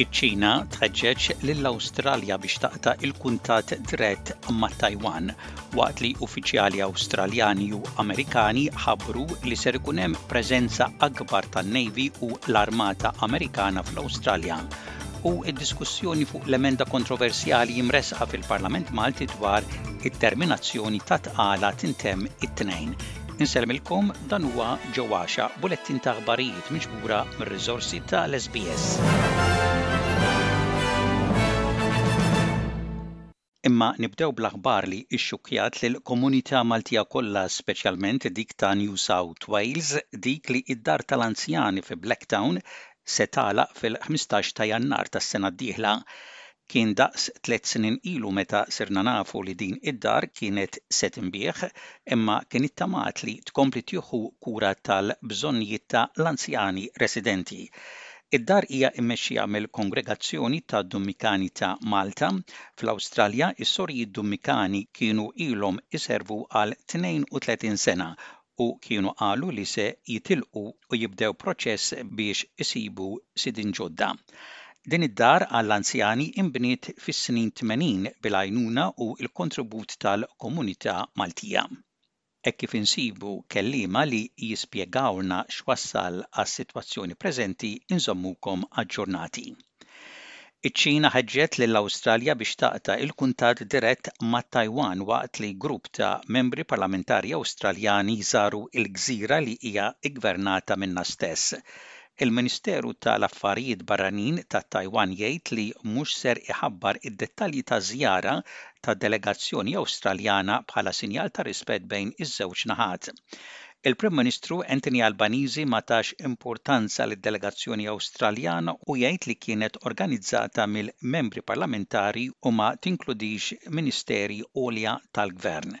Iċ-Ċina tħeġġeġ lill-Awstralja biex taqta' il-kuntatt dirett mat-Tajwan waqt li uffiċjali Awstraljani u Amerikani ħabbru li ser ikun hemm preżenza akbar tan-Navy u l-Armata Amerikana fl-Awstralja u d-diskussjoni fuq l-emenda kontroversjali mressqa fil-Parlament Malti dwar it-terminazzjoni tat-tqala tintemm it-Tnejn. Insellmilkom dan huwa Ġo Għaxa, bulettin ta' aħbarijiet miġbura mir-riżorsi tal-SBS. Imma nibdew bl-aħbar li xxukkjat lill-komunità Maltija kollha speċjalment dik ta' New South Wales, dik li d-dar tal-anzjani fi Blacktown se tagħlaq fil-ħmistax ta' Jannar tas-sena d-dieħla. Kien daqs tliet snin ilu meta sirna nafu li din id-dar kienet se tinbiegħ, imma kien ittamaat li tkompli tieħu kura tal-bżonnijiet ta' l-anzjani residenti. Id-dar hija mmexxija mill-Kongregazzjoni tad-Dummikani ta' Malta. Fl-Awstralja, is-Sorijiet Dummikani kienu ilhom iservu għal 32 sena u kienu qalu li se jitilqu u jibdew proċess biex isibu sidien ġodda. Din id-dar għall-anzjani inbniet fis-snin tmenin bil-għajnuna u l-kontribut tal-komunità Maltija. hekk kif insibu kelliema li jispjegawlna x'wassal għas-sitwazzjoni preżenti nżommukom aġġornati. Iċ-Ċina ħeġġet lill-Awstralja biex taqta' il-kuntatt dirett mat-Tajwan waqt li grupp ta' membri parlamentari Awstraljani żaru l-gżira li hija ggvernata minnha stess Il-Ministeru ta' l-Affarijiet Barranin ta' Tajwan jgħid li mhux ser iħabbar id-dettalji taż-żjara tad-delegazzjoni Awstraljana bħala sinjal ta' rispett bejn iż-żewġ naħat. Il-Prim Ministru Anthony Albanese ma tax importanza lid-delegazzjoni Awstraljana u jgħid li kienet organizzata mill-membri parlamentari u ma tinkludix ministeri għolja tal-gvern,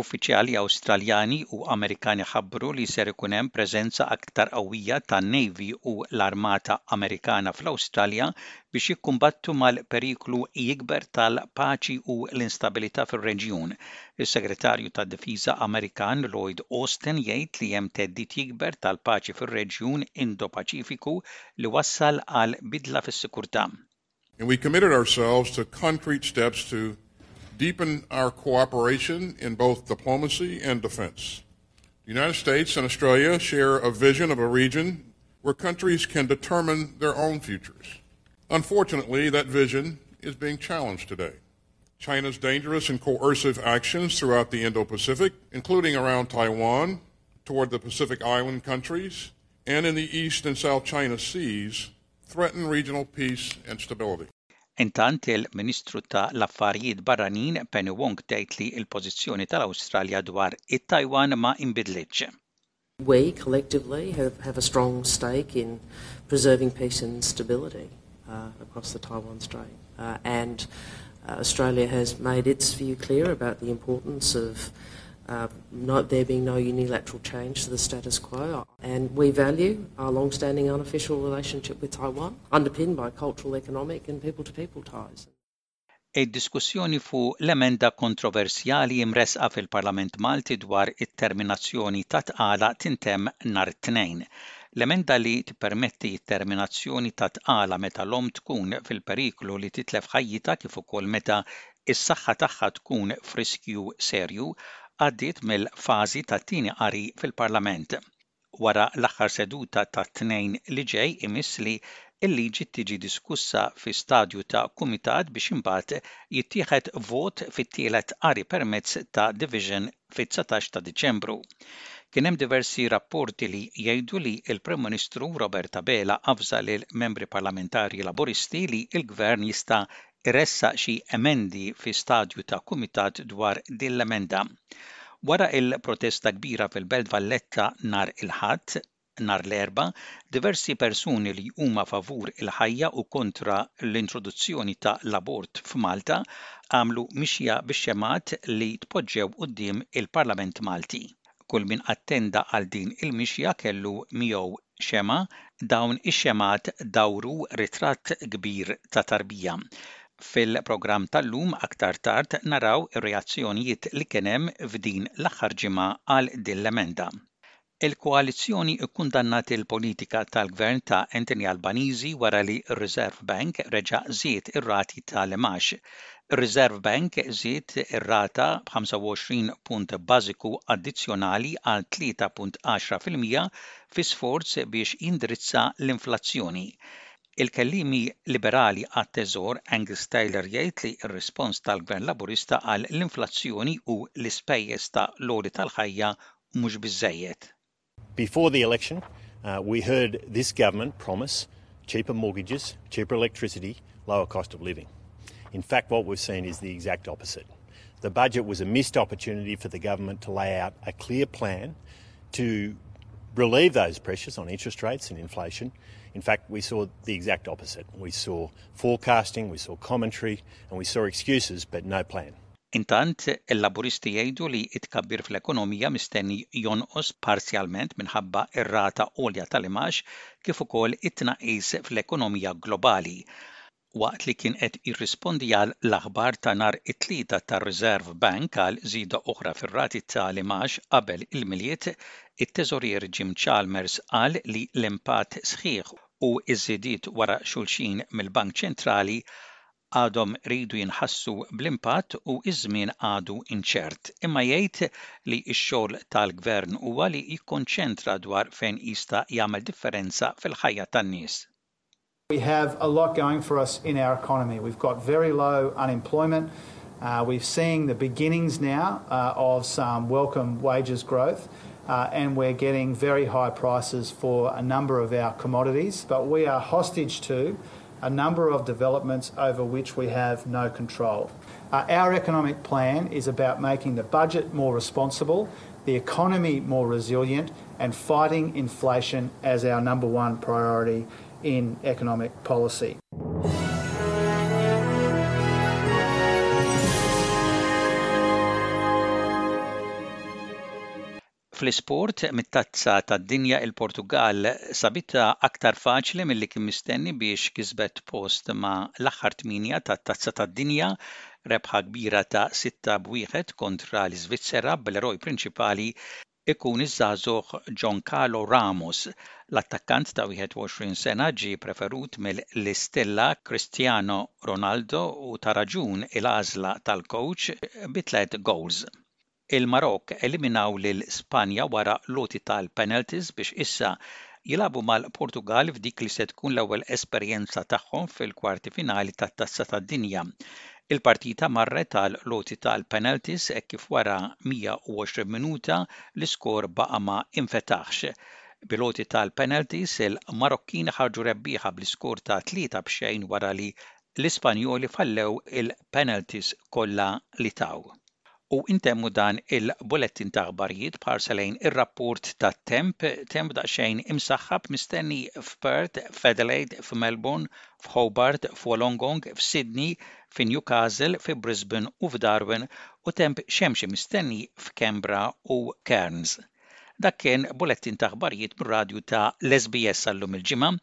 Uffiċjali Awstraljani u Amerikani ħabbru li ser ikun hemm preżenza aktar qawwija tan-Navy u l-Armata Amerikana fl-Awstralja biex jikkumbattu mal-periklu jikber tal-paċi u l-instabilità fir-reġjun. Is-Segretarju tad-Difiża Amerikan Lloyd Austin jgħid li hemm theddid jikber tal-paċi fir-reġjun Indo-Paċifiku li wassal għal bidla fis-sikurtà. And we committed ourselves to concrete steps to deepen our cooperation in both diplomacy and defense. The United States and Australia share a vision of a region where countries can determine their own futures. Unfortunately, that vision is being challenged today. China's dangerous and coercive actions throughout the Indo Pacific, including around Taiwan, toward the Pacific Island countries, and in the East and South China Seas, threaten regional peace and stability. Intant, il-Ministru ta' l-Affarijiet Barranin Penny Wong tgħid li l-pożizzjoni tal-Awstralja dwar it-Tajwan ma inbidlitx. We, collectively, have a strong stake in preserving peace and stability across the Taiwan Strait. Uh, and uh, Australia has made its view clear about the importance of uh, not there being no unilateral change to the status quo. And we value our long-standing unofficial relationship with Taiwan, underpinned by cultural, economic and people-to-people -people ties. Id-diskussjoni fuq l-emenda kontroversjali imresqa fil-Parlament Malti dwar it-terminazzjoni ta' tqala tintemm nhar it-Tnejn. L-emenda li tippermetti t-terminazzjoni ta' tqala meta l-omm tkun fil-periklu li titlef ħajjitha kif ukoll meta s-saħħa tagħha tkun f'riskju serju għaddiet mill-fażi tat-tieni qari fil-Parlament. Wara l-aħħar seduta tat-Tnejn li ġej imiss li l-liġi tiġi diskussa fi stadju ta' kumitat biex imbagħad jittieħed vot fit-tielet qari permezz ta' division Fit-dsatax ta' Diċembru, kien hemm diversi rapporti li jgħidu li l-Prim Ministru Robert Abela avża lil Membri Parlamentari Laburisti li l-Gvern jista' jressaq xi emendi fi stadju ta' Kumitat dwar din l-emenda. Wara l-protesta kbira fil-Belt Valletta nhar il-Ħadd, Nhar l-Erbgħa, diversi persuni li huma favur il-ħajja u kontra l-introduzzjoni ta' l-abort f'Malta għamlu mixja bix-xemgħat li tpoġġew quddiem il-Parlament Malti. Kull min attenda għal din il-mixja kellu miegħu xemgħa, dawn ix-xemgħat dawru ritratt kbir ta' tarbija. Fil-programm tal-lum aktar tard naraw ir-reazzjonijiet li kien hemm f'din l-aħħar ġimgħa għal din l-emenda. Il-koalizzjoni kkundannat il-politika tal-Gvern ta' Anthony Albanizi wara li r-Reserve Bank reġa' żied ir-rati tal-imgħax. Ir-Reserve Bank żied ir-rata b'25 punt bażiku addizzjonali għal 3.10 fil-mija fi sforz biex jindirizza l-inflazzjoni. Il-kelliemi Liberali għat-Teżor Angus Taylor jgħid li r-rispons tal-Gvern Laburista għal l-inflazzjoni u l-ispejjeż ta' l-għoli tal-ħajja mhux biżejjed. Before the election, uh, we heard this government promise cheaper mortgages, cheaper electricity, lower cost of living. In fact, what we've seen is the exact opposite. The budget was a missed opportunity for the government to lay out a clear plan to relieve those pressures on interest rates and inflation In fact, we saw the exact opposite. We saw forecasting, we saw commentary, and we saw excuses, but no plan. Intant, il-Laburisti jgħidu li t-tkabbir fl-ekonomija mistenni jonqos parzjalment minħabba r-rata għolja tal-imgħax kif ukoll it-tnaqqis fl-ekonomija globali. Waqt li kien qed jirrispondi għal l-aħbar ta' nhar it-Tlieta tar-Reserve Bank għal żieda oħra fir-rati tal-imgħax qabel il-Milied, it-Teżorier Jim Chalmers qal li l-impatt sħiħ u ż-żidiet wara xulxin mill-Bank Ċentrali għadhom iridu jinħassu bl-impatt u ż-żmien għadu inċert, imma jgħid li x-xogħol tal-Gvern huwa li jikkonċentra dwar fejn jista' jagħmel differenza fil-ħajja tan-nies. We have a lot going for us in our economy. We've got very low unemployment, we're seeing the beginnings now of some welcome wages growth and we're getting very high prices for a number of our commodities, but we are hostage to a number of developments over which we have no control. Uh, our economic plan is about making the budget more responsible, the economy more resilient, and fighting inflation as our number one priority in economic policy. Fl-isport, mit-Tazza tad-Dinja il-Portugall sabitha aktar faċli milli kien mistenni biex kisbet post ma' l-aħħar tmienja tat-Tazza tad-Dinja, rebħa kbira ta' 6 b'wieħed kontra l-Iżvizzera bl-eroj prinċipali jkun iż-żagħżugħ Joncalo Ramos. L-attakkant ta' 21 sena ġie preferut mill-istella Cristiano Ronaldo u ta' raġun il-għażla tal-kowċ bi tliet gowls. Il-Marokk eliminaw lil Spanja wara l-għoti tal-penalties biex issa jilagħbu mal-Portugall f'dik li se tkun l-ewwel esperjenza tagħhom fil-kwarti finali tat-Tazza tad-Dinja. Il-partita marret għal l-għoti tal-penalties hekk kif wara 120 minuta l-iskor baqa' ma infetaħx. Bil-għoti tal-penalties il-Marokkin ħarġu rebbieħa bl-iskor ta' 3 b'xejn wara li l-Ispanjoli fallew il-penalties kollha li taw. U ntemmu dan il-bullettin ta' aħbarijiet b'ħarsa lejn ir-rapport tat-temp, temp daqsxejn imsaħħab mistenni f'Perth, f'Adelaide, f'Melbourne, f'Hobart, f'Wollongong, f'Sydney, fi Newcastle, fi Brisbane u f'Darwin u temp xemxi mistenni f'Canberra u Cairns. Dak kien bullettin ta' aħbarijiet mir-radju ta' l-SBS għal-lum il-Ġimgħa,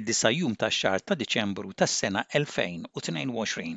id-disa' jum tax-xahar ta' Diċembru tas-sena 2022.